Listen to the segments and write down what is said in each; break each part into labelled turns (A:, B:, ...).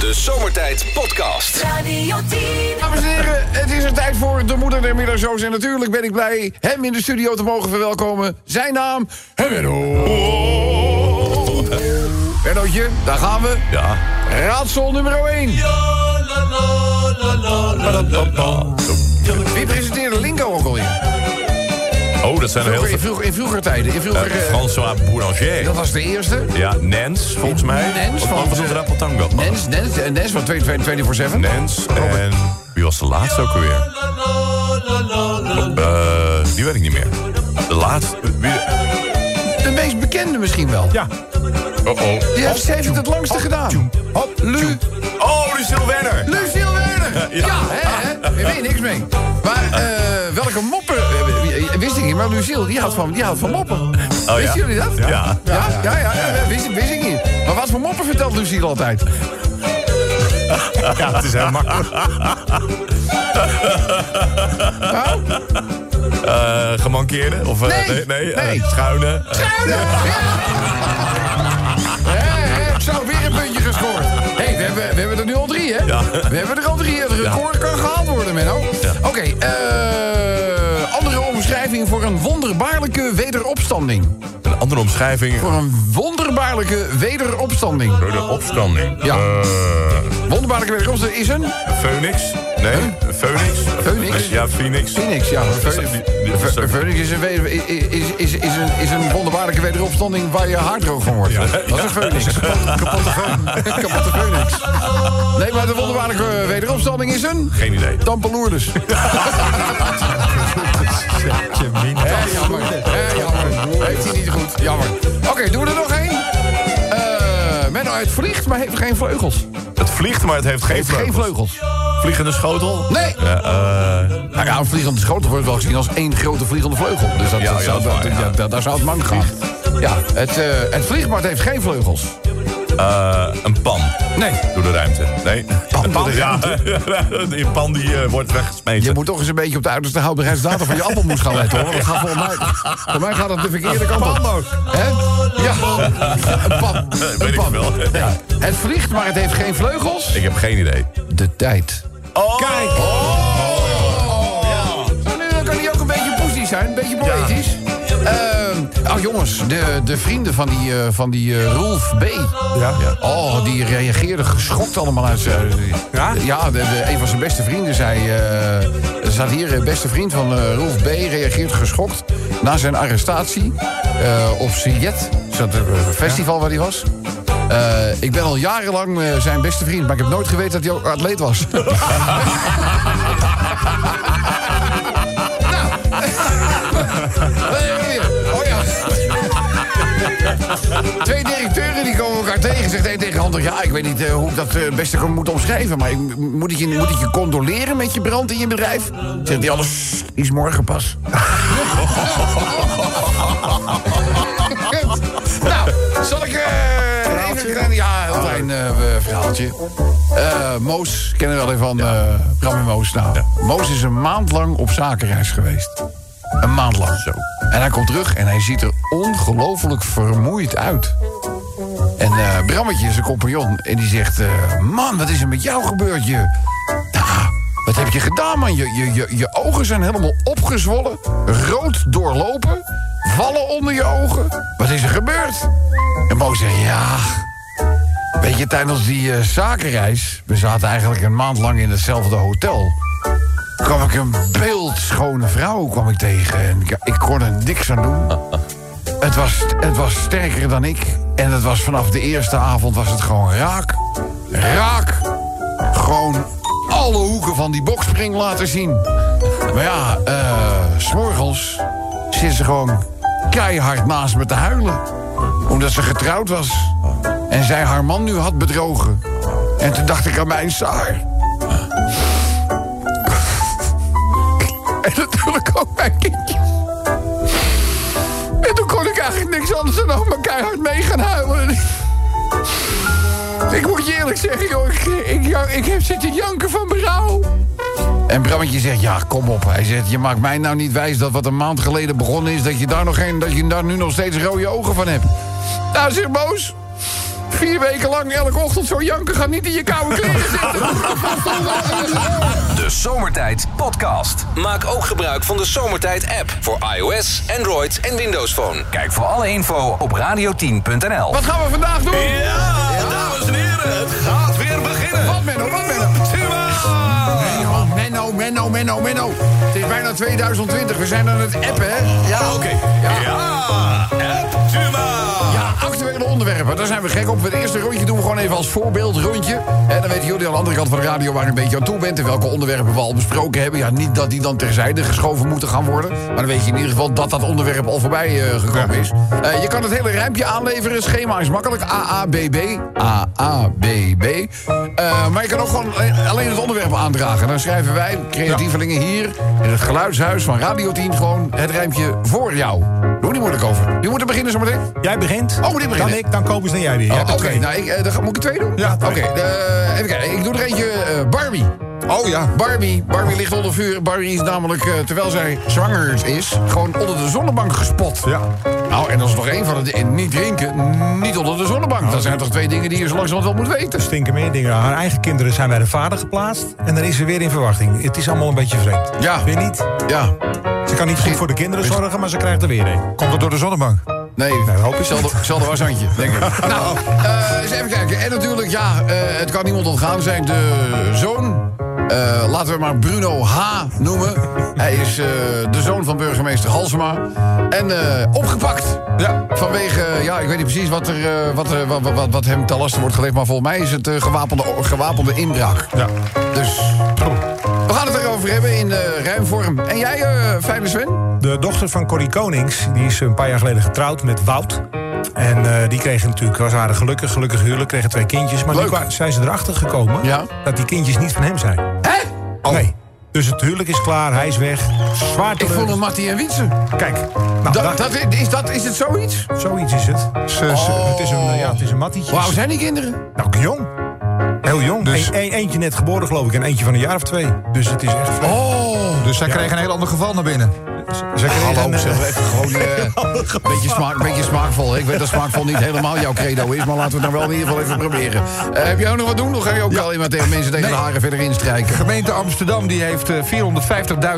A: De Zomertijd Podcast.
B: Radio 10.
C: Dames en heren, het is er tijd voor de moeder der middagshows. En natuurlijk ben ik blij hem in de studio te mogen verwelkomen. Zijn naam, Benno. Bennootje, daar gaan we.
D: Ja.
C: Raadsel nummer 1. Wie presenteerde Lingo ook alweer?
D: Oh, dat zijn er heel
C: Vroeger, in,
D: veel.
C: vroeger, in vroeger tijden. In vroeger,
D: Eh,
C: eh,
D: François Boulanger.
C: dat was de eerste.
D: Ja, Nens, volgens mij.
C: Nens van-
D: was het Rapotango?
C: Nens, Nens, Nens van 24-7.
D: Nens en... Wie was de laatste ook alweer? Eh, die weet ik niet meer. De laatste... Wie...
C: De meest bekende misschien wel.
D: Ja. Oh-oh.
C: Die heeft, ze heeft het het langste gedaan.
D: Hop,
C: Lu,
D: Oh, Lucille Werner.
C: Lucille Werner. Ja,
D: Ja.
C: hè, hè. Daar weet je niks mee. Maar eh, welke moppen... wist ik niet, maar Lucille, die houdt van, die houdt van moppen.
D: Oh, ja?
C: Wisten jullie dat?
D: Ja.
C: Ja, ja, ja, ja, wist, ik- wist ik niet. Maar wat voor moppen vertelt Lucille altijd?
D: Ja, het is heel makkelijk.
C: Nou,
D: Eh, gemankeerde? Of, eh,
C: Nee,
D: nee, nee, eh,
C: nee.
D: schuine. eh,
C: Schuine! Hè, hè, Zo, weer een puntje gescoord. Hé, hey, we, hebben, we hebben er nu al drie, hè?
D: Ja.
C: We hebben er al drie. Het record kan gehaald worden, Menno.
D: Ja.
C: Oké, eh, andere omschrijving voor een wonderbaarlijke wederopstanding.
D: een andere omschrijving.
C: Voor een wonderbaarlijke wederopstanding.
D: Door de opstanding.
C: Ja.
D: Eh,
C: Wonderbaarlijke wederopstanding is een
D: Phoenix? Nee, Phoenix?
C: Phoenix?
D: Ja, Phoenix.
C: Phoenix, ja. Phoenix- is een, is, is, een, is een wonderbaarlijke wederopstanding waar je hart droog van wordt. Dat is een Phoenix. Kapotte. Kapotte Phoenix. Nee, maar de wonderbaarlijke wederopstanding is een...
D: Geen idee.
C: Tampeloerders. Hé, jammer. Hé, jammer. Heeft hij niet goed. Jammer. Oké, doen we er nog één? Eh Menno, het vliegt, maar heeft geen vleugels.
D: Het vliegt, maar het heeft geen
C: Heeft geen
D: vleugels.
C: vleugels.
D: Vliegende schotel?
C: Nee.
D: Ja, eh,
C: Nou ja, een vliegende schotel wordt wel gezien als één grote vliegende vleugel. Dus dat,
D: Ja,
C: dat
D: ja,
C: zou,
D: dat is
C: dat-
D: waar, ja.
C: ja, daar- zou het mank gaan. Ja, het, eh, het vliegt, maar het heeft geen vleugels.
D: Eh, een pan.
C: Nee.
D: Door de ruimte. Nee.
C: Pan door de
D: ja, die pan die eh, wordt weggesmeten.
C: Je moet toch eens een beetje op de uiterste houdbaarheidsdatum van je appelmoes gaan letten, hoor. Dat gaat volgens mij, voor mij gaat het de verkeerde kant op. Hè? Ja, een pan.
D: weet
C: Een
D: ik
C: pan.
D: wel.
C: Ja. Het vliegt, maar het heeft geen vleugels.
D: Ik heb geen idee.
C: De tijd.
D: Oh. Kijk!
C: Oh, nu dan kan hij ook een beetje poesie zijn, een beetje poëtisch. Oh jongens, de, de vrienden van die, eh, van die eh, Rolf B.
D: Ja?
C: Oh, die reageerden geschokt allemaal uit zijn...
D: Ja?
C: Ja, de, de- een van zijn beste vrienden zei... eh, er staat hier, beste vriend van Rolf B. reageert geschokt... na zijn arrestatie op Siet. Dat festival waar hij was. Ik ben al jarenlang zijn beste vriend... maar ik heb nooit geweten dat hij ook atleet was. Ja. Twee directeuren die komen elkaar tegen. Zegt één tegen de ander... Ja, ik weet niet eh, hoe ik dat het beste kan- moet omschrijven... maar ik, moet, ik je, moet ik je condoleren met je brand in je bedrijf? Zegt die anders... Die is morgen pas. nou, zal ik... eh, even, ja, heel klein eh, verhaaltje. Moos, kennen we wel even van Bram en Moos. Nou, Moos is een maand lang op zakenreis geweest. Een maand lang. Zo. En hij komt terug en hij ziet er ongelooflijk vermoeid uit. En eh Brammetje, zijn compagnon, en die zegt... eh, man, wat is er met jou gebeurd? Je, wat heb je gedaan, man? Je, je, je, je ogen zijn helemaal opgezwollen, rood doorlopen... vallen onder je ogen. Wat is er gebeurd? En Mo zegt, ja... Weet je, tijdens die eh, zakenreis... we zaten eigenlijk een maand lang in hetzelfde hotel... kwam ik een beeldschone vrouw kwam ik tegen. En ik, ik kon er niks aan doen. Het was, het was sterker dan ik. En het was vanaf de eerste avond was het gewoon raak. Raak. Gewoon alle hoeken van die bokspring laten zien. Maar ja, eh s'morgens zit ze gewoon keihard naast me te huilen. Omdat ze getrouwd was. En zij haar man nu had bedrogen. En toen dacht ik aan mijn Saar. En natuurlijk ook mijn kindje. En toen kon ik eigenlijk niks anders dan ook maar keihard mee gaan huilen. Ik moet je eerlijk zeggen, joh, ik, ik heb zitten janken van berouw. En Brammetje zegt, ja, kom op. Hij zegt, je maakt mij nou niet wijs dat wat een maand geleden begonnen is... dat je daar, nog geen, dat je daar nu nog steeds rode ogen van hebt. Nou, zeg Boos. Vier weken lang elke ochtend zo janken gaat niet in je koude kleren zitten.
A: De Zomertijd Podcast. Maak ook gebruik van de Zomertijd app voor iOS, Android en Windows Phone. Kijk voor alle info op radio10.nl.
C: Wat gaan we vandaag doen?
D: Ja, dames en heren, het gaat weer beginnen.
C: Wat Menno, wat Menno? Menno, Menno, Menno, Menno, Menno. Het is bijna 2020, we zijn aan het appen, hè? Ja,
D: Oké.
C: Ja.
D: Ja,
C: actuele onderwerpen. Daar zijn we gek op. Het eerste rondje doen we gewoon even als voorbeeld rondje. En dan weten jullie aan de andere kant van de radio waar je een beetje aan toe bent... en welke onderwerpen we al besproken hebben. Ja, niet dat die dan terzijde geschoven moeten gaan worden. Maar dan weet je in ieder geval dat dat onderwerp al voorbij eh, gekomen is. Eh, je kan het hele rijmpje aanleveren. Schema is makkelijk. AABB. AABB. Eh, maar je kan ook gewoon alleen het onderwerp aandragen. Dan schrijven wij, creatievelingen hier... in het geluidshuis van Radio 10... gewoon het rijmpje voor jou. Doe niet moeilijk over. Je moet er beginnen zometeen.
B: Jij begint.
C: Oh, moet ik beginnen?
B: Dan ik, dan Kobus, dan jij weer.
C: Oh, Oké, nou, ik, eh, dan ga- moet ik er twee doen?
B: Ja,
C: Oké, even kijken. Ik doe er eentje eh, Barbie.
B: Oh ja.
C: Barbie. Barbie ligt onder vuur. Barbie is namelijk, eh, terwijl zij zwanger is... gewoon onder de zonnebank gespot.
B: Ja.
C: Nou, en dat is nog één van het... niet drinken, niet onder de zonnebank. Dat zijn toch twee dingen die je zo langzamerhand wel moet weten.
B: Stinken meer dingen. Haar eigen kinderen zijn bij de vader geplaatst. En dan is ze weer in verwachting. Het is allemaal een beetje vreemd.
C: Ja.
B: Weer niet?
C: Ja.
B: Ze kan niet goed voor de kinderen zorgen, maar ze krijgt er weer een.
E: Komt het door de zonnebank?
C: Nee,
B: Nee, hoop ik
C: washandje, denk ik. nou, eh, eens even kijken. En natuurlijk, ja, eh, het kan niemand ontgaan zijn. De zoon, eh, laten we maar Bruno H. noemen. Hij is de zoon van burgemeester Halsema. En opgepakt.
E: Ja.
C: Vanwege, ja, ik weet niet precies wat, er, wat, wat, wat, wat hem ten laste wordt gelegd... maar volgens mij is het gewapende, gewapende inbraak.
B: Ja.
C: Dus, we gaan het erover hebben in eh ruimvorm. En jij, eh fijne Sven?
B: De dochter van Corrie Konings, die is een paar jaar geleden getrouwd met Wout. En eh, die kregen natuurlijk, was waren gelukkig, gelukkig huwelijk, kregen twee kindjes. Maar nu
C: Leuk.
B: zijn ze erachter gekomen
C: Ja.
B: dat die kindjes niet van hem zijn.
C: Hè?
B: Nee. Dus het huwelijk is klaar, hij is weg. Zwaar
C: Ik vond een Mattie en Wietse.
B: Kijk, nou,
C: Dat, is, dat, is het zoiets?
B: zoiets is het. Ze- ze-
C: Oh.
B: Het is een, ja, het is een mattietje.
C: Hoe oud zijn die kinderen?
B: Nou, jong. Heel jong.
E: Dus-
B: eentje net geboren, geloof ik. En eentje van een jaar of twee. Dus het is echt...
C: Oh.
E: Dus zij kregen een heel ander geval naar binnen.
B: Ze kregen
C: Hallo,
B: een,
C: zeg
B: eh,
C: even gewoon eh, beetje, smaak, beetje smaakvol. Ik weet dat smaakvol niet helemaal jouw credo is, maar laten we het nou wel in ieder geval even proberen. Eh, heb jij ook nog wat doen? Of ga je ook al iemand tegen mensen tegen de haren verder instrijken?
E: Gemeente Amsterdam die heeft eh,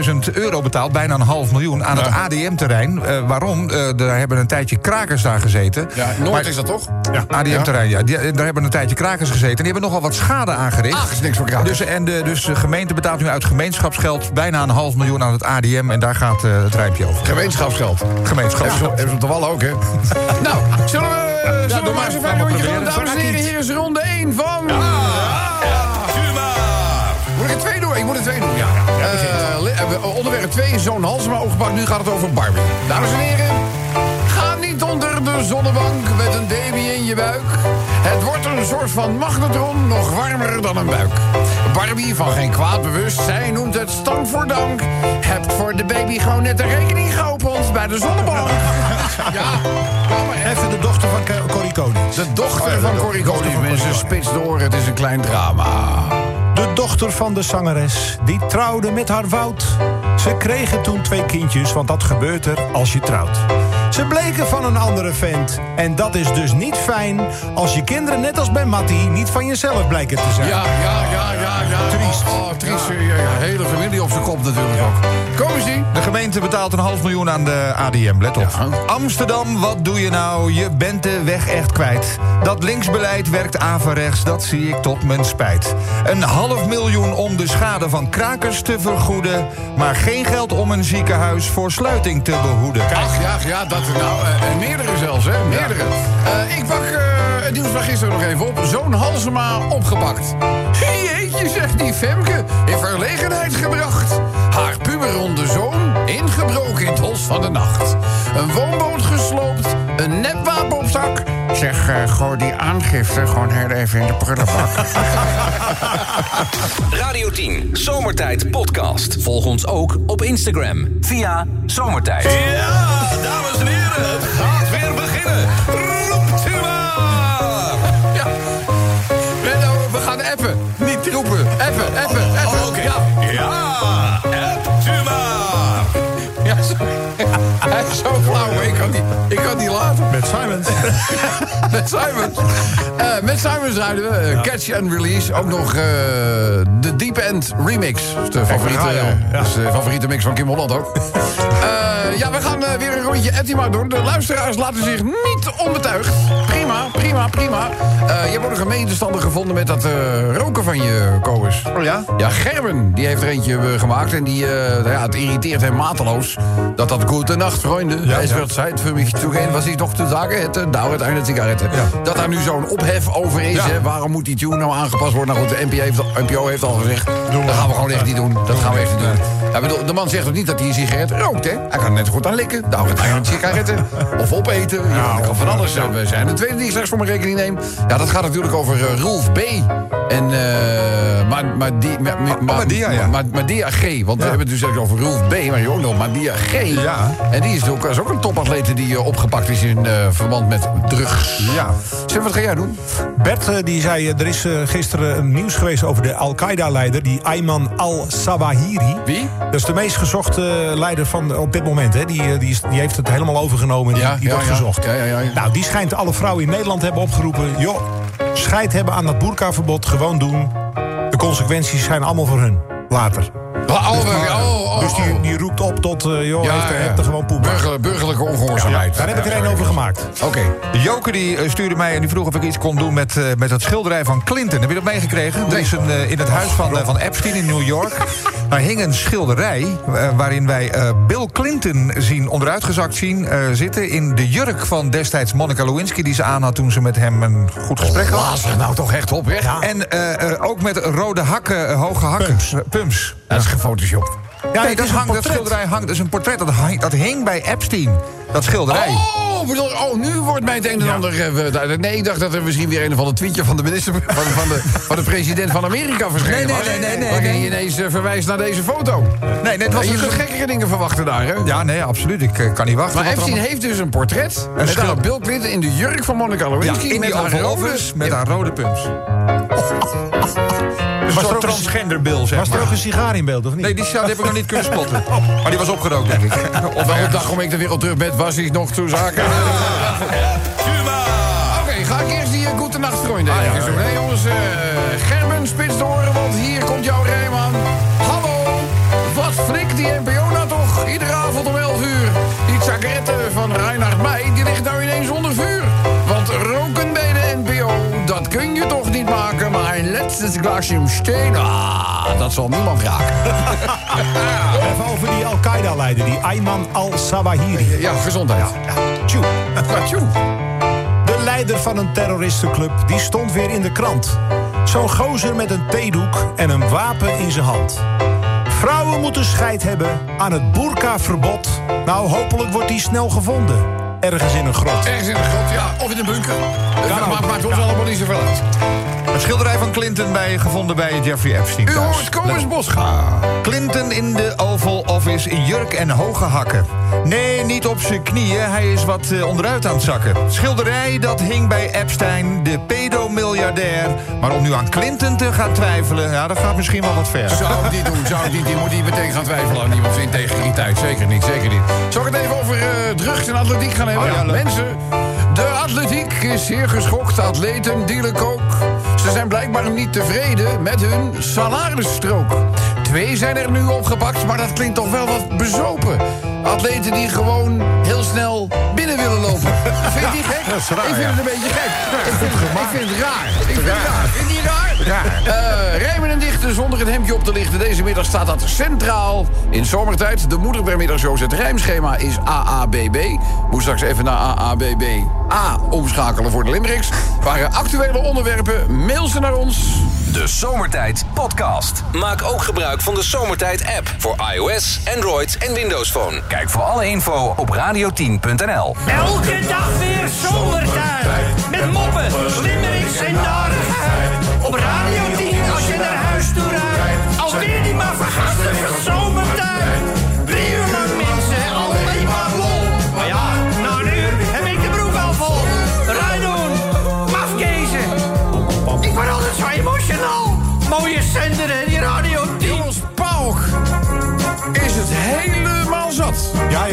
E: 450.000 euro betaald, bijna een half miljoen, aan het ADM-terrein. Eh, waarom? Eh, daar hebben een tijdje krakers daar gezeten.
C: Ja, Noord
E: Maar-
C: is dat toch?
E: ADM-terrein, ja. Die, daar hebben een tijdje krakers gezeten. En die hebben nogal wat schade aangericht.
C: Ach, is niks voor krakers.
E: Dus, en de, dus de gemeente betaalt nu uit gemeenschapsgeld bijna een half miljoen aan het ADM. En daar gaat eh, het rijmpje over.
C: Gemeenschapsgeld.
E: Gemeenschapsgeld.
C: hebben ze op de wallen ook, hè? nou, zullen we, eh, zullen we
E: doe
C: maar eens
E: gaan?
C: Dames en heren, hier is ronde 1 van...
D: Tuma!
C: Moet ik er twee doen? Ik moet er twee doen, ja. Eh, li- eh, onderwerp 2 is zo'n Halsema opgepakt. Nu gaat het over Barbie. Dames en heren, ga niet onder de zonnebank met een baby in je buik. Het wordt een soort van magnetron, nog warmer dan een buik. Barbie van geen kwaad bewust, zij noemt het stand voor dank. Hebt voor de baby gewoon net de rekening geopend bij de zonnebank. Ja.
B: Even de dochter van Corrie Konings.
C: De dochter van Corrie Konings, mensen, spits door, het is een klein drama.
B: De dochter van de zangeres, die trouwde met haar Wout. Ze kregen toen twee kindjes, want dat gebeurt er als je trouwt. Ze bleken van een andere vent. En dat is dus niet fijn als je kinderen, net als bij Mattie, niet van jezelf blijken te zijn.
C: Ja, ja, ja, ja, ja.
B: Triest.
C: Oh, oh, triest. Ja. Ja, hele familie op zijn kop natuurlijk ook. Kom eens zien.
E: De gemeente betaalt een half miljoen aan de ADM, let op. Amsterdam, wat doe je nou? Je bent de weg echt kwijt. Dat linksbeleid werkt averechts, dat zie ik tot mijn spijt. Een half miljoen om de schade van krakers te vergoeden... maar geen geld om een ziekenhuis voor sluiting te behoeden.
C: Ach ja, ja, dat nou. eh, en meerdere zelfs, hè? Meerdere. Eh, ik pak eh, het nieuws van gisteren nog even op. Zo'n Halsema opgepakt. Jeetje, zegt die Femke, in verlegenheid gebracht. Haar puberronde zoon ingebroken in het holst van de nacht. Een woonboot gesloopt, een nepwapen op zak. Zeg, eh gooi die aangifte gewoon heel even in de prullenbak.
A: Radio 10 Zomertijd Podcast. Volg ons ook op Instagram via Zomertijd.
D: Ja, dames en heren,
C: zo- flauw, ik kan niet, ik kan niet laten.
B: Met Simon Simons.
C: met Simons. Eh, met Simons rijden we. eh, Catch and Release. Ook nog eh, de Deep End Remix. De favoriete,
B: ja,
C: is de favoriete mix van Kim Holland ook. Eh, ja, we gaan eh, weer een rondje Ettima doen. De luisteraars laten zich niet onbetuigd. Prima, prima, prima. Eh, je nog een medestander gevonden met dat roken van je, Koos.
E: Oh ja?
C: Ja, Gerben, die heeft er eentje gemaakt. En die, nou ja, het irriteert hem mateloos. Dat dat goede nacht, vrienden.
B: Ja,
C: es
B: ja.
C: wird Zeit für mich zu gehen. Was ik nog te zeggen hätte. Dauert eine Zigarette. Dat daar nu zo'n ophef over is.
B: Ja.
C: Hè? Waarom moet die tune nou aangepast worden? Nou goed, de NPO heeft, al- NPO heeft al gezegd. Dat gaan we gewoon echt niet doen. Dat gaan we echt niet doen. Ja, bedoel, de man zegt ook niet dat hij een sigaret rookt, hè? Hij kan net zo goed aan likken. Dauert eine Zigarette. Of opeten. Ja, dat kan van alles. Eh, We zijn de tweede die ik straks voor mijn rekening neem. Ja, dat gaat natuurlijk over Rolf B. En eh maar, maar die, maar, maar,
E: Madia, ja.
C: maar, Madia G. Want we hebben het dus eigenlijk over Rolf B. Maar je ook nog Madia G.
E: Ja.
C: En die is ook, is ook een topatlete die eh, opgepakt is in verband met drugs.
E: Ja.
C: Zeg, wat ga jij doen?
B: Bert die zei, er is gisteren nieuws geweest over de Al-Qaeda-leider... die Ayman al-Sawahiri.
C: Wie?
B: Dat is de meest gezochte eh, leider van op dit moment. Hè. Die, eh, die, is, die heeft het helemaal overgenomen en die,
C: Ja,
B: die
C: ja,
B: wordt
C: ja.
B: gezocht. Nou, die schijnt alle vrouwen in Nederland te hebben opgeroepen... joh, scheid hebben aan dat boerkaverbod, gewoon doen. De consequenties zijn allemaal voor hun. Later.
C: Oh, oh, oh, oh,
B: dus die,
C: oh.
B: die roept op tot, eh, joh,
C: Ja,
B: heeft, er-
C: ja.
B: heeft er gewoon poep.
C: Burger- burgerlijke ongehoorzaamheid.
B: Daar heb ik er een over gemaakt.
C: Oké.
E: Joke die eh, stuurde mij en die vroeg of ik iets kon doen met, eh, met het schilderij van Clinton. Heb je dat meegekregen? Er is een, in het huis van, van Epstein in New York. Daar hing een schilderij waarin wij Bill Clinton zien onderuitgezakt zien zitten... in de jurk van destijds Monica Lewinsky die ze aan had toen ze met hem een goed gesprek had.
C: Laat nou toch echt op, hè?
E: En ook met rode hakken, hoge hakken.
B: Pumps.
C: Dat is gefotoshopt.
B: Ja,
E: dat,
B: is een
E: dat schilderij hangt. Dat is een portret. Dat, hang- dat hing bij Epstein. Dat schilderij.
C: Oh, bedoel, oh, nu wordt mij het een en ander... eh, nee, ik dacht dat er misschien weer een of ander tweetje van de minister... van, van, de, van de president van Amerika verschenen
E: Nee, nee, nee, nee, nee,
C: je ineens eh, verwijst naar deze foto.
E: Nee, nee, het was
C: je kunt
E: een-
C: gekkere dingen verwachten daar, hè?
E: Ja, nee, absoluut. Ik eh, kan niet wachten.
C: Maar Epstein
E: allemaal-
C: heeft dus een portret... met
E: schil-
C: Bill Clinton in de jurk van Monica
E: Ja,
C: Lewinsky...
E: in
C: met
E: die
C: haar rode...
E: Met haar rode pumps. Een
B: Was er
E: soort
B: ook een-
E: transgenderbil, zeg
B: Was er
E: maar.
B: ook een sigaar in beeld, of niet?
E: Nee, die, die heb ik nog niet kunnen spotten. Maar die was opgerookt, denk ik. Of
C: Wel op
E: ergens.
C: dag om ik de wereld terug met was ik nog toe zaken. Een laatste glaasje steen, ah, dat zal niemand raken.
B: Even over die Al-Qaeda-leider, die Ayman al-Sawahiri.
C: Ja, gezondheid.
B: Tjoe.
C: Ja, tjoe.
B: De leider van een terroristenclub, die stond weer in de krant. Zo'n gozer met een theedoek en een wapen in zijn hand. Vrouwen moeten scheid hebben aan het boerkaverbod. Nou, hopelijk wordt die snel gevonden. Ergens in een grot.
C: Ergens in de grot, ja. Of in een bunker. Dat maakt ons allemaal niet zoveel uit.
E: Een schilderij van Clinton bij, gevonden bij Jeffrey Epstein
C: U hoort Kobus Bosga.
E: Clinton in de Oval Office in jurk en hoge hakken. Nee, niet op zijn knieën, hij is wat eh, onderuit aan het zakken. Schilderij dat hing bij Epstein, de pedomiljardair. Maar om nu aan Clinton te gaan twijfelen, ja, dat gaat misschien wel wat ver.
C: Zou ik niet doen, zou ik niet. Die moet niet meteen gaan twijfelen aan iemands integriteit. Zeker niet, zeker niet. Zal ik het even over eh, drugs en atletiek gaan hebben?
E: Oh ja.
C: Mensen, de atletiek is zeer geschokt. Atleten dealen kook. Ze zijn blijkbaar niet tevreden met hun salarisstrook. Twee zijn er nu opgepakt, maar dat klinkt toch wel wat bezopen. Atleten die gewoon heel snel binnen willen lopen. Vind je die gek?
B: dat is raar,
C: ik vind
B: ja.
C: het een beetje gek. ik, vind, ik vind het raar. Ik vind het raar. Vind je het raar? Eh, rijmen en dichten zonder een hemdje op te lichten. Deze middag staat dat centraal in zomertijd. De moeder der middagshows. Het rijmschema is AABB. Moet straks even naar AABB A omschakelen voor de limericks. Waren actuele onderwerpen. Mail ze naar ons.
A: De Zomertijd Podcast. Maak ook gebruik van de Zomertijd app voor iOS, Android en Windows Phone. Kijk voor alle info op radio10.nl.
F: Elke dag weer zomertijd. Met moppen, limmerings en narigheid. Rijdt. Alweer die maar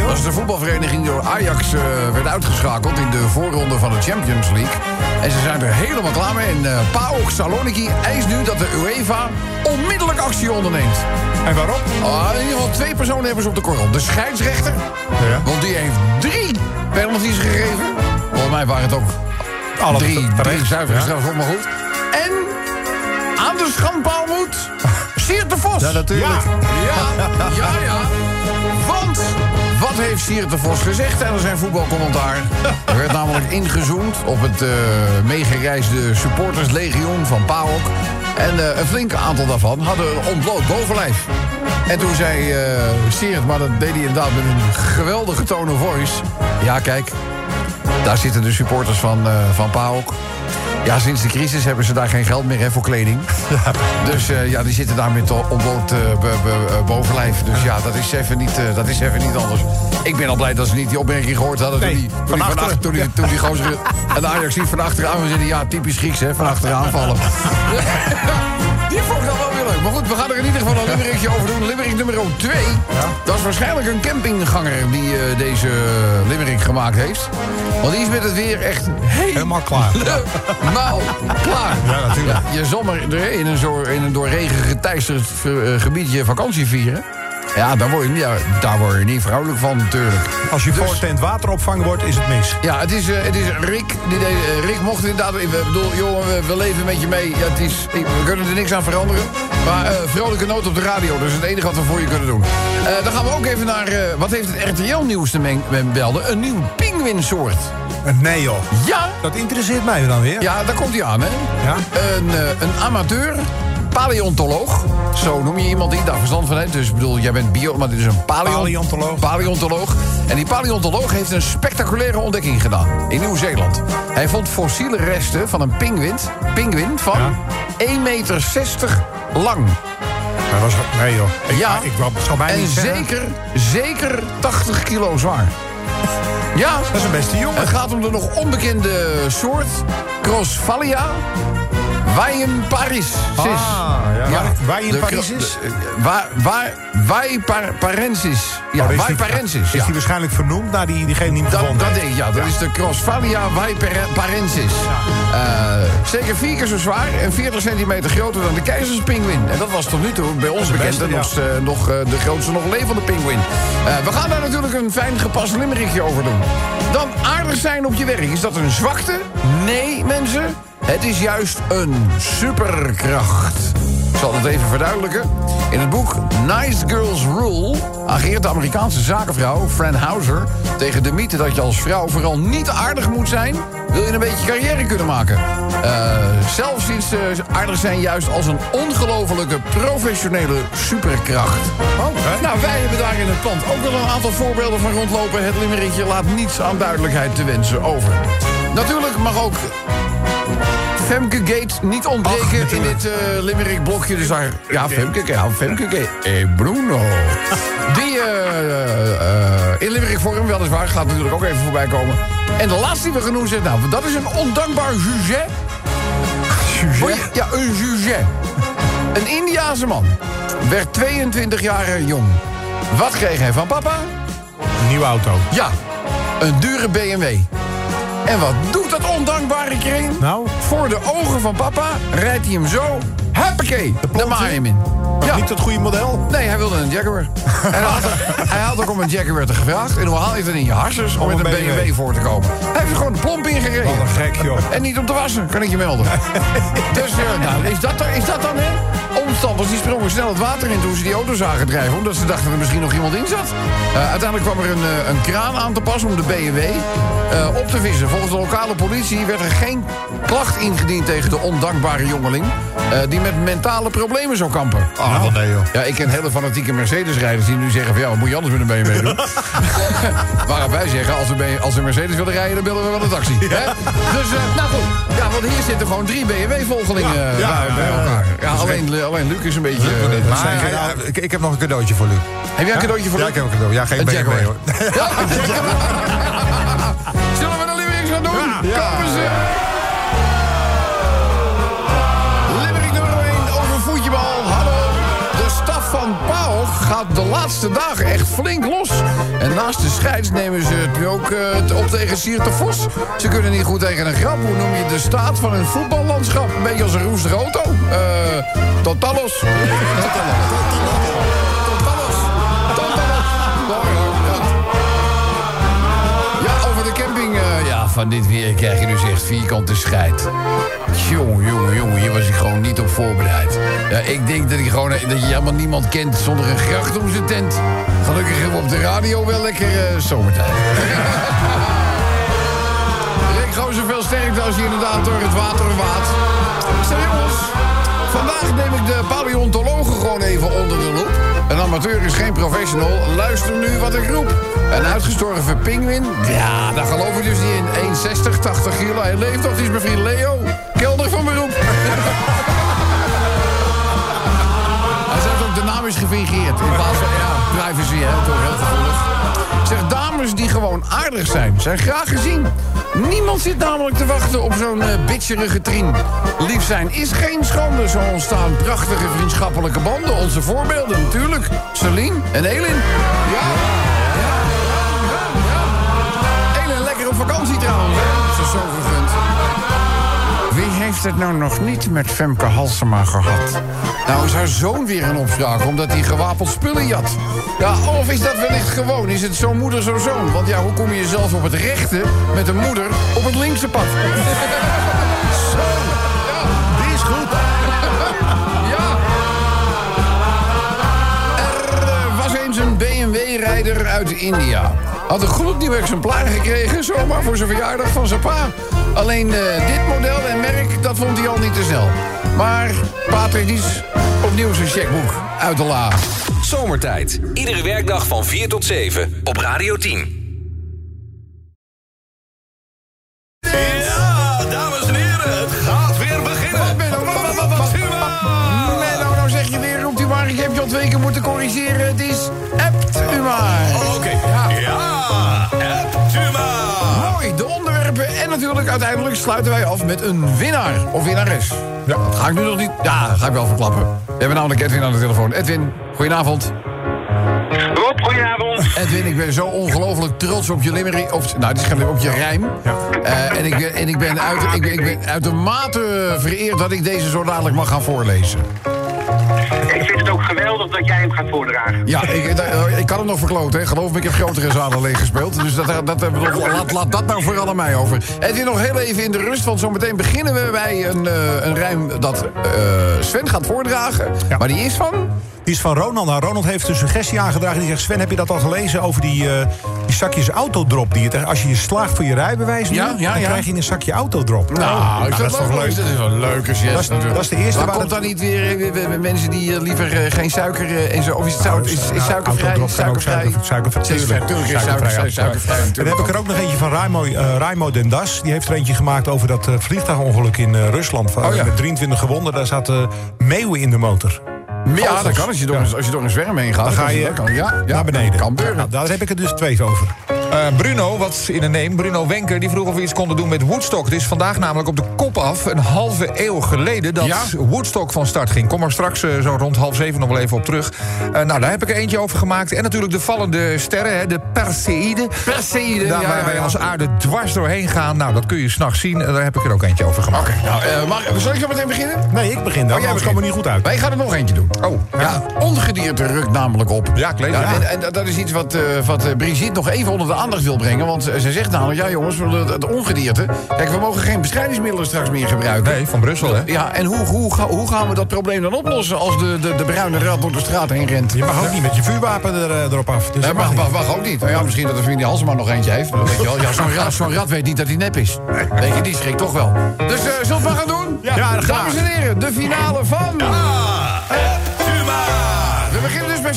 C: Dat is de voetbalvereniging die door Ajax eh, werd uitgeschakeld... in de voorronde van de Champions League. En ze zijn er helemaal klaar mee. En uh, PAOK Saloniki eist nu dat de UEFA onmiddellijk actie onderneemt.
B: En waarom?
C: Ah, in ieder geval twee personen hebben ze op de korrel. De scheidsrechter,
B: Ja.
C: want die heeft drie penalties gegeven. Volgens mij waren het ook
B: Alle
C: drie, drie zuivere
B: Ja.
C: maar goed. En aan de schandpaal moet Siert de Vos.
E: Ja, natuurlijk.
C: Ja, ja, ja. Heeft Siert de Vos gezegd tijdens zijn voetbalcommentaar? Er werd namelijk ingezoomd op het eh meegereisde supporterslegioen van PAOK. En eh, een flink aantal daarvan hadden een ontbloot bovenlijf. En toen zei Siert, maar dat deed hij inderdaad met een geweldige tone of voice. Ja, kijk, daar zitten de supporters van, eh van PAOK. Ja, sinds de crisis hebben ze daar geen geld meer hè, voor kleding. Dus ja, die zitten daar met ontbloot bovenlijf. Dus ja, dat is, even niet, dat is even niet anders. Ik ben al blij dat ze niet die opmerking gehoord hadden...
B: Nee,
C: toen die, toen
B: van
C: die, achter, toen die, toen die gozer en de Ajax niet van achteraan zitten. Ja, typisch Grieks, hè, van achteraan vallen. Die vond ik dan wel weer leuk. Maar goed, we gaan er in ieder geval een limerickje over doen. Limerick nummer 2. Dat is waarschijnlijk een campingganger die eh, deze limerick gemaakt heeft. Want die is met het weer echt
B: Helemaal klaar.
C: helemaal klaar.
B: Ja, natuurlijk.
C: Ja, je zomer er in een, zo, in een door regen geteisterd eh, gebiedje vakantie vieren. Ja, daar word, je, ja, daar word je niet vrolijk van natuurlijk.
B: Als je
C: Dus-
B: voortent wateropvang wordt, is het mis.
C: ja, het is, eh, het is Rick. Die eh, Rick mocht inderdaad. Ik bedoel, jongen, we, we leven met je mee. Ja, het is, we kunnen er niks aan veranderen. Maar eh, vrolijke noot op de radio. Dat is het enige wat we voor je kunnen doen. Dan gaan we ook even naar. wat heeft het RTL-nieuws te melden? Een nieuw pinguïnsoort.
B: Nee joh.
C: Ja,
B: Dat interesseert mij dan weer.
C: ja, daar komt hij aan, hè?
B: Ja?
C: Een, een amateur paleontoloog. Zo noem je iemand die daar verstand van heeft. Dus ik bedoel, jij bent bio, maar dit is een paleon-
B: Paleontoloog.
C: paleontoloog. En die paleontoloog heeft een spectaculaire ontdekking gedaan. In Nieuw-Zeeland. Hij vond fossiele resten van een pinguïn, pinguïn van
B: Ja.
C: 1,60 meter lang.
B: Dat was, nee joh. Ik,
C: Ja.
B: ik wou- zou mij
C: En zeker, zeker 80 kilo zwaar. Ja,
B: Dat is een beste jongen.
C: het gaat om de nog onbekende soort Crosvalia Paris.
B: Ah, ja. Waar- waar in Paris is?
C: eh, Waar, waar, Waiparensis. Ja,
B: Oh, is die-
C: Waiparensis.
B: Is
C: Ja.
B: die waarschijnlijk vernoemd naar die, diegene die hem
C: Dat,
B: gevonden
C: dat
B: heeft?
C: denk ik, ja. Dat is de Crosvalia Waiparensis. Eh, zeker vier keer zo zwaar en 40 centimeter groter dan de keizerspinguïn. En dat was tot nu toe bij ons bekend en
B: ja.
C: nog, eh, nog eh, de grootste nog levende pinguïn. Eh, we gaan daar natuurlijk een fijn gepast limerickje over doen. Dan aardig zijn op je werk. Is dat een zwakte? Nee, mensen. Het is juist een superkracht. Ik zal het even verduidelijken. In het boek Nice Girls Rule ageert de Amerikaanse zakenvrouw Fran Hauser tegen de mythe dat je als vrouw vooral niet aardig moet zijn, wil je een beetje carrière kunnen maken. Eh, zelf ziet ze aardig zijn juist als een ongelofelijke professionele superkracht. Nou, wij hebben daar in het pand ook wel een aantal voorbeelden van rondlopen. Het limerickje laat niets aan duidelijkheid te wensen over. Natuurlijk mag ook Femke Gate niet ontbreken in dit eh limerick blokje. Dus daar, ja, Femke, ja, Femke Gate. Hey Bruno. Die eh, eh, in limerick vorm weliswaar gaat natuurlijk ook even voorbij komen. En de laatste die we genoemd zijn, nou, dat is een ondankbaar sujet. Je? Ja, een sujet. Een Indiaanse man werd 22 jaar jong. Wat kreeg hij van papa?
B: Een nieuwe auto.
C: Ja, een dure BMW. En wat doet dat ondankbare kring?
B: Nou?
C: Voor de ogen van papa rijdt hij hem zo... Huppakee, de maai hem in. Ja.
B: Niet het goede model?
C: Nee, hij wilde een Jaguar. hij, had, hij had ook om een Jaguar te gevraagd. En hoe haal je het in je harsers om
B: Om
C: met een BMW
B: BMW
C: voor te komen? Hij heeft er gewoon de plomp ingereden.
B: Wat een gek, joh.
C: En niet om te wassen, kan ik je melden. dus eh, nou, is, dat, is dat dan, hè? Omstanders die sprongen snel het water in toen ze die auto zagen drijven... omdat ze dachten dat er misschien nog iemand in zat. Eh, uiteindelijk kwam er een, eh, een kraan aan te pas om de BMW eh, op te vissen. Volgens de lokale politie werd er geen klacht ingediend... tegen de ondankbare jongeling... die met mentale problemen zou kampen.
E: Ah, wat nee, joh.
C: Ja, ik ken hele fanatieke Mercedes-rijders die nu zeggen van... ja, wat moet je anders met een BMW doen? Waarop wij zeggen, als we, als we Mercedes willen rijden... dan bellen we wel een taxi. Hè? Dus, nou goed. Ja, want hier zitten gewoon drie BMW-volgelingen
B: Ja, ja,
C: bij, elkaar. Ja, alleen, alleen Luc is een beetje... eh,
E: Maar
B: zijn
E: ik, ik heb nog een cadeautje voor Luc.
C: heb jij een cadeautje voor
E: Ja,
C: Luc?
E: ik heb een cadeau. Ja, geen
C: Een
E: BMW
C: Jaguar.
E: hoor.
C: Ja. Zullen we de limericks gaan doen? Komen ze. Limerick gaat de laatste dagen echt flink los. En naast de scheids nemen ze het nu ook eh, op tegen Sierte Vos. Ze kunnen niet goed tegen een grap. Hoe noem je de staat van een voetballandschap? Een beetje als een roestige auto. Eh totalos. Totalos. Totalos. Van dit weer krijg je dus echt vierkante scheid. Jongen, jongen, jongen, hier was ik gewoon niet op voorbereid. Ja, ik denk dat, ik gewoon, dat je helemaal niemand kent zonder een gracht om zijn tent. Gelukkig hebben we op de radio wel lekker eh, zomertijd. Rick gewoon zoveel sterkte als je inderdaad door het water waat. Jongens, vandaag neem ik de paleontologen gewoon even onder de loep. Een amateur is geen professional. Luister nu wat ik roep. Een uitgestorven pinguïn? Ja, daar geloof ik dus niet in. 1,60, 80 kilo. Hij leeft nog. Die is mijn vriend Leo. Kelder van beroep. Hij zegt ook, is gefingeerd. In plaats van, privacy, hè, toch heel gevoelig. Zeg, dames die gewoon aardig zijn, zijn graag gezien. Niemand zit namelijk te wachten op zo'n eh, bitcherige trien. Lief zijn is geen schande. Zo ontstaan prachtige vriendschappelijke banden. Onze voorbeelden natuurlijk. Celine en Elin. Ja. Ja. Ja. Ja. Elin lekker op vakantie trouwens. Ze is zo vergund. Wie heeft het nou nog niet met Femke Halsema gehad? Nou is haar zoon weer een opspraak omdat hij gewapend spullen jat. Ja, of is dat wellicht gewoon? Is het zo moeder, zo zoon? Want ja, hoe kom je jezelf op het rechte met een moeder op het linkse pad? Uit India. Had een gloednieuw exemplaar gekregen, zomaar voor zijn verjaardag van zijn pa. Alleen eh, dit model en merk, dat vond hij al niet te snel. Maar Patrick opnieuw zijn checkboek uit de la.
A: Zomertijd. Iedere werkdag van 4 tot 7 op Radio 10.
C: Maar.
D: Oké, ja, hebt u maar.
C: Mooi, de onderwerpen. En natuurlijk uiteindelijk sluiten wij af met een winnaar of winnares. Ja, dat ga ik nu nog niet... Ja, ga ik wel verklappen. We hebben namelijk Edwin aan de telefoon. Edwin, goedenavond.
G: Rob, goedenavond.
C: Edwin, ik ben zo ongelooflijk trots op je limerick. Of, nou, het is op je rijm. Eh, en ik ben, en ik ben, uit, ik ben, ik ben uitermate vereerd dat ik deze zo dadelijk mag gaan voorlezen.
G: Ik vind het ook geweldig dat jij hem gaat voordragen.
C: Ja, ik, eh, ik kan hem nog verkloten, hè. Geloof me, ik heb grotere zalen leeg gespeeld. Dus dat, dat, dat, laat, laat dat nou vooral aan mij over. Edwin, nog heel even in de rust, want zometeen beginnen we bij een, eh, een rijm dat eh, Sven gaat voordragen.
B: Ja.
C: Maar die is van...
B: Die is van Ronald. Nou, Ronald heeft een suggestie aangedragen. Die zegt, Sven, heb je dat al gelezen over die, eh, die zakjes autodrop? Die je, te- als je je slaagt voor je rijbewijs nu,
C: Ja,
B: dan
C: ja.
B: krijg je een zakje autodrop.
C: Nou, is
B: dat is toch leuk?
C: Dat is wel een leuke yes,
B: Dat is-
C: natuurlijk.
B: dat is de eerste
C: Maar
B: waar
C: komt
B: het-
C: dan niet weer eh, weer- weer mensen die eh, liever eh, geen suiker eh, en zo... Of is het zout, is, is suikervrij? Suikervrij?
B: suikervrij,
C: Is-
B: Suikervrij,
C: suikervrij, suikervrij
B: heb ik er ook nog eentje van Raimo, eh, Raimo Den Das. Die heeft er eentje gemaakt over dat eh, vliegtuigongeluk in eh, Rusland. Van-
C: Oh.
B: Met 23 gewonden. Daar zaten meeuwen in de motor.
C: Ja, dat kan als je door, een- als je door een zwerm heen gaat.
B: Dan ga je
C: kan, ja, ja,
B: naar beneden.
C: Kan gebeuren.
B: Nou, daar heb ik er dus twee over.
E: Eh, Bruno, wat in een neem, Bruno Wenker, die vroeg of we iets konden doen met Woodstock. Het is vandaag namelijk op de kop af, een halve eeuw geleden, dat
C: Ja?
E: Woodstock van start ging. Kom er straks eh, zo rond half zeven nog wel even op terug. Eh, nou, daar heb ik er eentje over gemaakt. En natuurlijk de vallende sterren, hè, de Perseïden.
C: Perseïden,
E: Daar
C: ja,
E: waar
C: ja,
E: wij
C: ja.
E: als aarde dwars doorheen gaan. Nou, dat kun je s'nachts zien. En daar heb ik er ook eentje over gemaakt.
C: Nou, eh, mag, zal ik zo meteen beginnen?
B: Nee, ik begin dan.
C: Oh, jij begint.
B: komen we niet goed uit.
C: Wij gaan er nog eentje doen.
E: Oh,
C: Ja, ongedierte rukt namelijk op.
E: Ja, ik lees het.
C: en, en dat is iets wat, eh, wat Brigitte nog even onder de aandacht wil brengen. Want eh, ze zegt namelijk, ja jongens, we- het ongedierte... Kijk, we mogen geen bestrijdingsmiddelen straks meer gebruiken.
E: Nee, van Brussel, hè?
C: Ja, en hoe, hoe, hoe gaan we dat probleem dan oplossen... als de, de, de bruine rat door de straat heen rent?
B: Je mag ook niet met je vuurwapen er, eh, erop af. Dus
C: Nee,
B: dat
C: mag,
B: mag
C: ook niet. Nou ja, misschien dat de familie Halsema nog eentje heeft. Weet je wel. Ja, zo'n rat, zo'n rat weet niet dat hij nep is. Weet je, die schrikt toch wel. Dus eh zullen we maar gaan doen?
B: Ja, graag.
C: Dames en heren, de finale van...
D: Hebt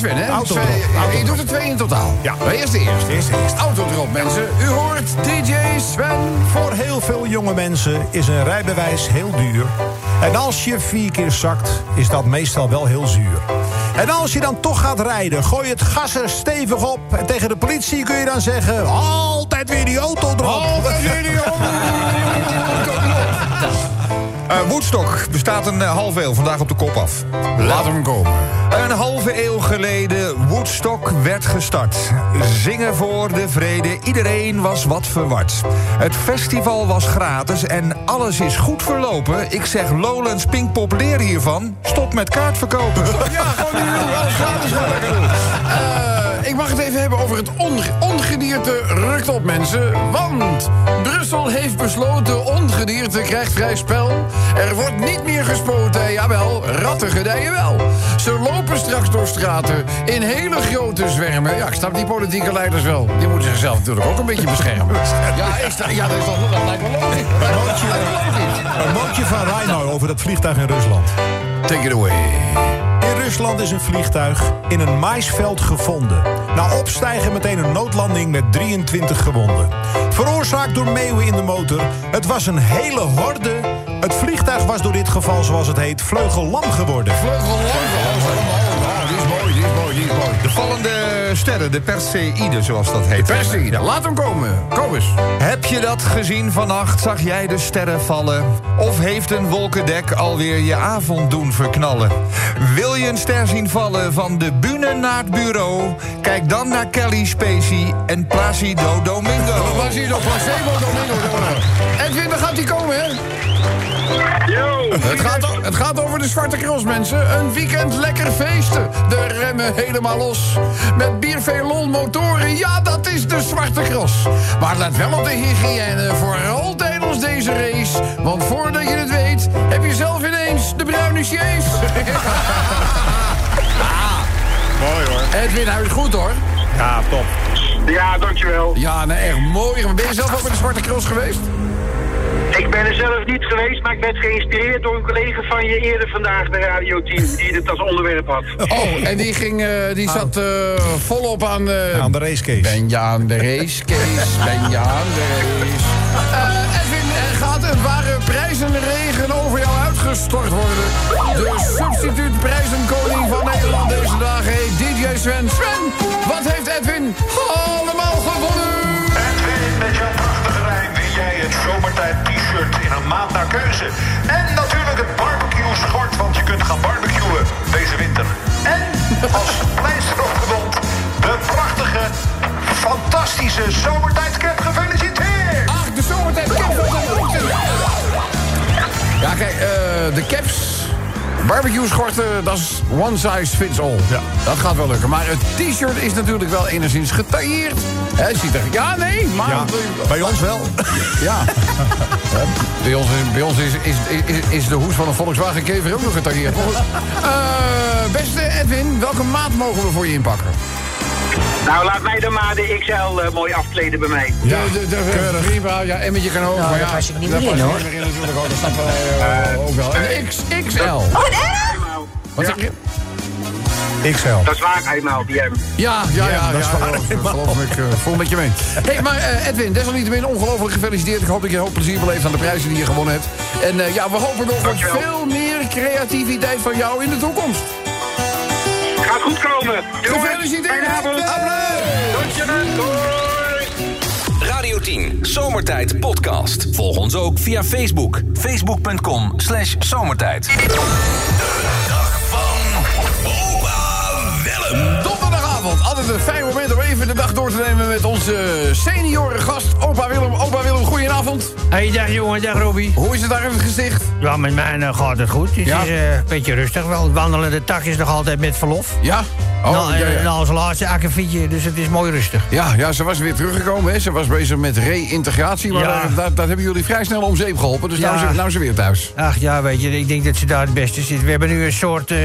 C: bij Sven, hè?
B: Autodrop,
C: Je
B: autodrop.
C: doet er twee in totaal.
B: Ja.
C: Maar eerst de eerste.
B: Eerst de eerste.
C: Autodrop, mensen. U hoort DJ Sven.
B: Voor heel veel jonge mensen is een rijbewijs heel duur. En als je vier keer zakt, is dat meestal wel heel zuur. En als je dan toch gaat rijden, gooi het gas er stevig op. En tegen de politie kun je dan zeggen... Altijd weer die auto erop.
C: Altijd weer die
E: Eh, Woodstock bestaat een eh, half eeuw, vandaag op de kop af.
C: Laat hem komen.
E: Een halve eeuw geleden Woodstock werd gestart. Zingen voor de vrede, iedereen was wat verward. Het festival was gratis en alles is goed verlopen. Ik zeg Lowlands Pinkpop leer hiervan. Stop met kaartverkopen.
C: Ja, gewoon niet doen. Alles gratis gewoon lekker doen. Ik mag het even hebben over het onge ongedierte rukt op, mensen. Want Brussel heeft besloten ongedierte krijgt vrij spel. Er wordt niet meer gespoten, jawel, ratten gedijen wel. Ze lopen straks door straten in hele grote zwermen. Ja, ik snap die politieke leiders wel. Die moeten zichzelf natuurlijk ook een beetje beschermen. Ja, ik sta, ja dat, is toch, logisch. Dat lijkt me logisch.
B: Een mootje van Reino over dat vliegtuig in Rusland.
C: Take it away.
B: Rusland is een vliegtuig in een maisveld gevonden. Na opstijgen meteen een noodlanding met 23 gewonden. Veroorzaakt door meeuwen in de motor. Het was een hele horde. Het vliegtuig was door dit geval, zoals het heet, vleugellam geworden.
E: Sterren, de Perseïden, zoals dat heet.
C: Persie, laat hem komen. Kom eens.
E: Heb je dat gezien vannacht? Zag jij de sterren vallen? Of heeft een wolkendek alweer je avond doen verknallen? Wil je een ster zien vallen van de bühne naar het bureau? Kijk dan naar Kelly Spacey en Placido Domingo.
C: Nog placebo Domingo? Edwin, daar gaat hij komen, hè?
G: Yo!
C: Het gaat, o- het gaat over de Zwarte Cross, mensen. Een weekend lekker feesten. De remmen helemaal los. Met biervelon motoren, ja, dat is de Zwarte Cross. Maar let wel op de hygiëne, vooral tijdens deze race. Want voordat je het weet, heb je zelf ineens de bruine sjees.
B: Mooi hoor.
C: Edwin, hij is goed, hoor.
B: Ja, top.
G: Ja, dankjewel.
C: Ja, nee, echt mooi. Ben je zelf ook bij de Zwarte Cross geweest?
G: Ik ben er zelf niet geweest, maar ik werd geïnspireerd door een collega van je eerder vandaag bij Radio 10, die dit als onderwerp had.
C: Oh, en die, ging, eh, die zat eh, volop aan... eh,
B: Aan de racecase.
C: Ben je aan de racecase? Ben je aan de race? Eh, Edwin, er gaat een ware prijzenregen over jou uitgestort worden. De substituut prijzenkoning van Nederland deze dagen heet DJ Sven. Sven, wat heeft Edwin allemaal gewonnen?
H: Edwin, met jouw prachtige rij jij het zomertijd t-shirt in een maand naar keuze. En natuurlijk het barbecue schort, want je kunt gaan barbecuen deze winter. En als pleister op de wond, de prachtige, fantastische zomertijdcap. Gefeliciteerd!
C: Ach, de zomertijd caps. wat een leukte. Ja, kijk, eh, de caps, barbecue schorten, dat is one size fits all.
B: Ja.
C: Dat gaat wel lukken. Maar het t-shirt is natuurlijk wel enigszins getailleerd. Hè, ziet er, ja, nee, maar...
B: Ja, bij ons wel.
C: Ja. Bij ons, is, bij ons is, is, is, is de hoes van een Volkswagen Kever ook nog getailleerd. Eh, beste Edwin, welke maat mogen we voor je inpakken?
G: Nou, laat mij dan maar de XL eh, mooi afkleden bij mij.
C: Ja, de, de, de, prima. Ja, Emmetje kan ook. maar
I: daar
C: ja,
I: pas ik niet meer in, hoor.
C: niet meer in natuurlijk ook. Dat snappen wij eh, ook wel. Een. Wat zeg je?
B: XL.
G: Dat is waar, eenmaal, die hem.
C: Ja, ja, ja.
B: dat is
C: ja,
B: waar.
C: geloof me, ik uh, voel met je mee. hey, maar eh, Edwin, desalniettemin ongelooflijk gefeliciteerd. Ik hoop dat je een hoop plezier beleeft aan de prijzen die je gewonnen hebt. En eh, ja, we hopen nog
G: Dankjewel.
C: veel meer creativiteit van jou in de toekomst.
G: Gaat goed komen.
C: Gefeliciteerd.
G: Fijne. Dankjewel. Doei.
A: Radio 10, Zomertijd Podcast. Volg ons ook via Facebook. Facebook.com slash zomertijd.
C: Donderdagavond, altijd een fijn moment om even de dag door te nemen met onze senioren gast, opa Willem. Opa Willem, goedenavond.
F: Hey, dag jongen, dag Robbie.
C: Hoe is het daar in het gezicht?
F: Ja, met mij eh, gaat het goed. Het
C: Ja?
F: is eh, een beetje rustig wel. Wandelende tak is nog altijd met verlof.
C: Ja? Oh,
F: nou,
C: ja,
F: eh,
C: ja.
F: nou, als laatste akkefietje, dus het is mooi rustig.
C: Ja, ja, ze was weer teruggekomen. Hè. Ze was bezig met reïntegratie. Maar
F: Ja.
C: daar, daar, daar hebben jullie vrij snel om zeep geholpen. Dus
F: Ja.
C: nou, is ze, nou is ze weer thuis.
F: Ach ja, weet je, ik denk dat ze daar het beste zit. We hebben nu een soort, eh,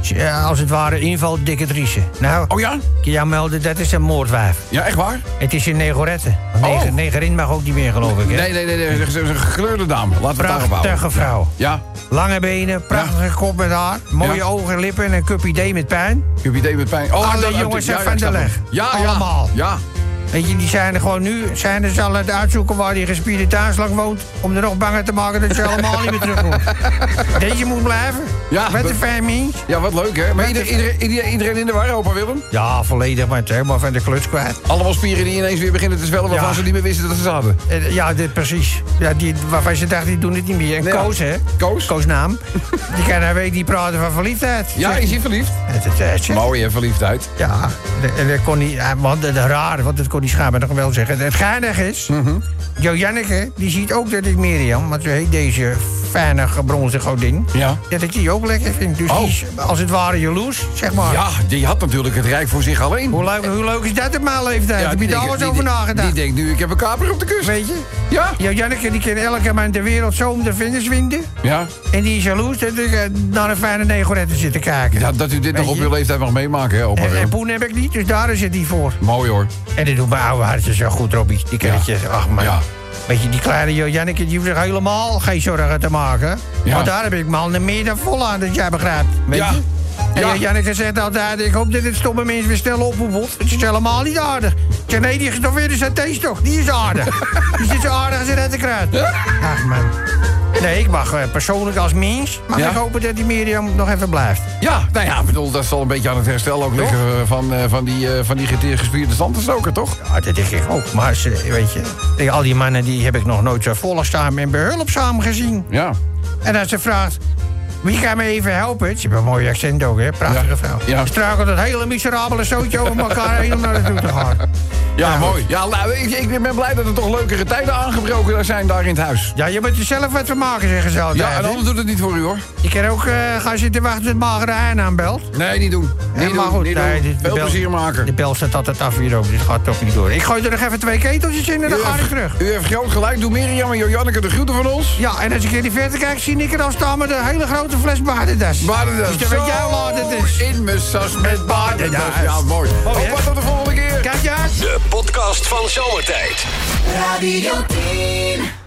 F: ja, als het ware, invaldictatrice. Nou,
C: Oh ja?
F: kan jou melden, dat is een moordwijf.
C: Ja, echt waar?
F: Het is een negorette.
C: Oh.
F: neg- Negerin mag ook niet meer, geloof ik, hè?
C: Nee, nee, nee. nee. Ze is een gekleurde dame. Laten we het.
F: Prachtige vrouw.
C: Ja,
F: Lange benen, prachtige kop met haar, mooie ogen, lippen en een cupje D met pijn.
C: heb idee pijn. Oh,
F: Alle jongens
C: ja,
F: zijn
C: ja,
F: van de leg.
C: hem. Ja,
F: Allemaal.
C: Ja, ja.
F: Weet je, die zijn er gewoon nu, zijn er ze al aan het uitzoeken waar die gespierde tuinslag woont. Om er nog banger te maken dat ze allemaal niet meer terugkomt. Deze moet blijven.
C: Ja,
F: een fijn mens.
C: Ja, wat leuk, hè? Maar ieder, iedereen, in de war, opa Willem?
F: Ja, volledig, maar het helemaal van de kluts kwijt.
C: Allemaal spieren die ineens weer beginnen te zwellen... waarvan
F: Ja.
C: ze niet meer wisten dat ze ze hadden.
F: Eh, Ja, dit, precies. Ja, die, waarvan ze dachten, die doen het niet meer. En
C: Nee,
F: Koos, hè?
C: Koos?
F: Koos naam. die kan hij weet, die praten van verliefdheid.
C: Ja, is hij verliefd?
F: Het, het, het, het-
C: Mooi, hè, verliefdheid.
F: Ja, en- dat kon niet, ja, want het raar, want dat kon die schaam nog wel zeggen. Het geinige is. Jo Janneke, die ziet ook dat ik Mirjam, want zo heet deze fijne bronzen godin,
C: Ja.
F: dat ik die ook lekker vind. Dus
C: Oh.
F: die is als het ware jaloers, zeg maar.
C: Ja, die had natuurlijk het rijk voor zich alleen.
F: Hoe leuk, hoe leuk is dat op mijn leeftijd?
C: Ja,
F: Heb je
C: die
F: daar alles over nagedacht?
C: Die denkt nu, ik heb een kaper op de kust.
F: Weet je?
C: Ja.
F: Jo Janneke, die kan elke man ter wereld zo om de vingers winden.
C: Ja.
F: En die is jaloers dat ik eh, naar een fijne negorette zit te kijken.
C: ja, dat u dit nog op uw leeftijd mag meemaken, hè, opa
F: en, en poen heb ik niet, dus daar is het die voor.
C: Mooi, hoor.
F: En dat doet mijn oude hartje zo goed, Robbie. Die kan
C: Ja.
F: ach man.
C: Ja.
F: Weet je, die kleine Janneke, die hoeft zich helemaal geen zorgen te maken.
C: Ja.
F: Want daar heb ik me al meer dan vol aan, dat jij begrijpt. Weet
C: Ja.
F: je? En
C: Ja.
F: Janneke zegt altijd, ik hoop dat het stomme mensen weer snel ophoepelt. Het is helemaal niet aardig. Ik zeg, nee, die gestoffeerde saté's toch, die is aardig. die zit zo aardig als een rettenkruid. Ach man. Nee, ik mag eh, persoonlijk als mens, mag
C: Ja.
F: ik hopen dat die Mirjam nog even blijft.
C: Ja, nou ja, bedoel, dat zal een beetje aan het herstel ook liggen eh, van, eh, van die, eh, van die gespierde toch?
F: Ja, dat denk ik ook. Maar ze, weet je, al die mannen die heb ik nog nooit zo volgzaam en behulpzaam gezien.
C: Ja.
F: En als ze vraagt, wie kan me even helpen? Ze hebben een mooi accent ook, hè? Prachtige
C: Ja.
F: vrouw.
C: Ja.
F: Struikelt dat hele miserabele zootje over elkaar heen om naar naartoe te gaan.
C: Ja, mooi. Ja, nou, ik, ik ben blij dat er toch leukere tijden aangebroken zijn daar in het huis.
F: Ja, je moet er zelf wat van maken, zeggen ze altijd.
C: Ja, en anders doet het niet voor u, hoor.
F: Je kan ook eh, gaan zitten wachten tot magere hein aanbelt.
C: Nee, niet doen.
F: Ja,
C: Niet
F: maar
C: doen,
F: goed,
C: niet
F: nee,
C: doen. Veel
F: bel-
C: plezier maken.
F: De bel staat altijd af hier ook, dit gaat toch niet door. Ik gooi er nog even twee keteltjes in en dan ga ik terug.
C: U heeft groot gelijk. Doe Mirjam en Jojanneke de groeten van ons.
F: Ja, en als ik in die verte kijk, zie ik er al staan met een hele grote fles baardendas.
C: Badendas.
F: Dus dan weet jij hoe laat het is.
C: In mijn sas met badendas.
F: Ja,
C: Ja, mooi.
F: Mooi, hè?
C: Opa, tot de volgende keer.
F: Kijk je uit.
A: De podcast van Zomertijd.
I: Radio 10.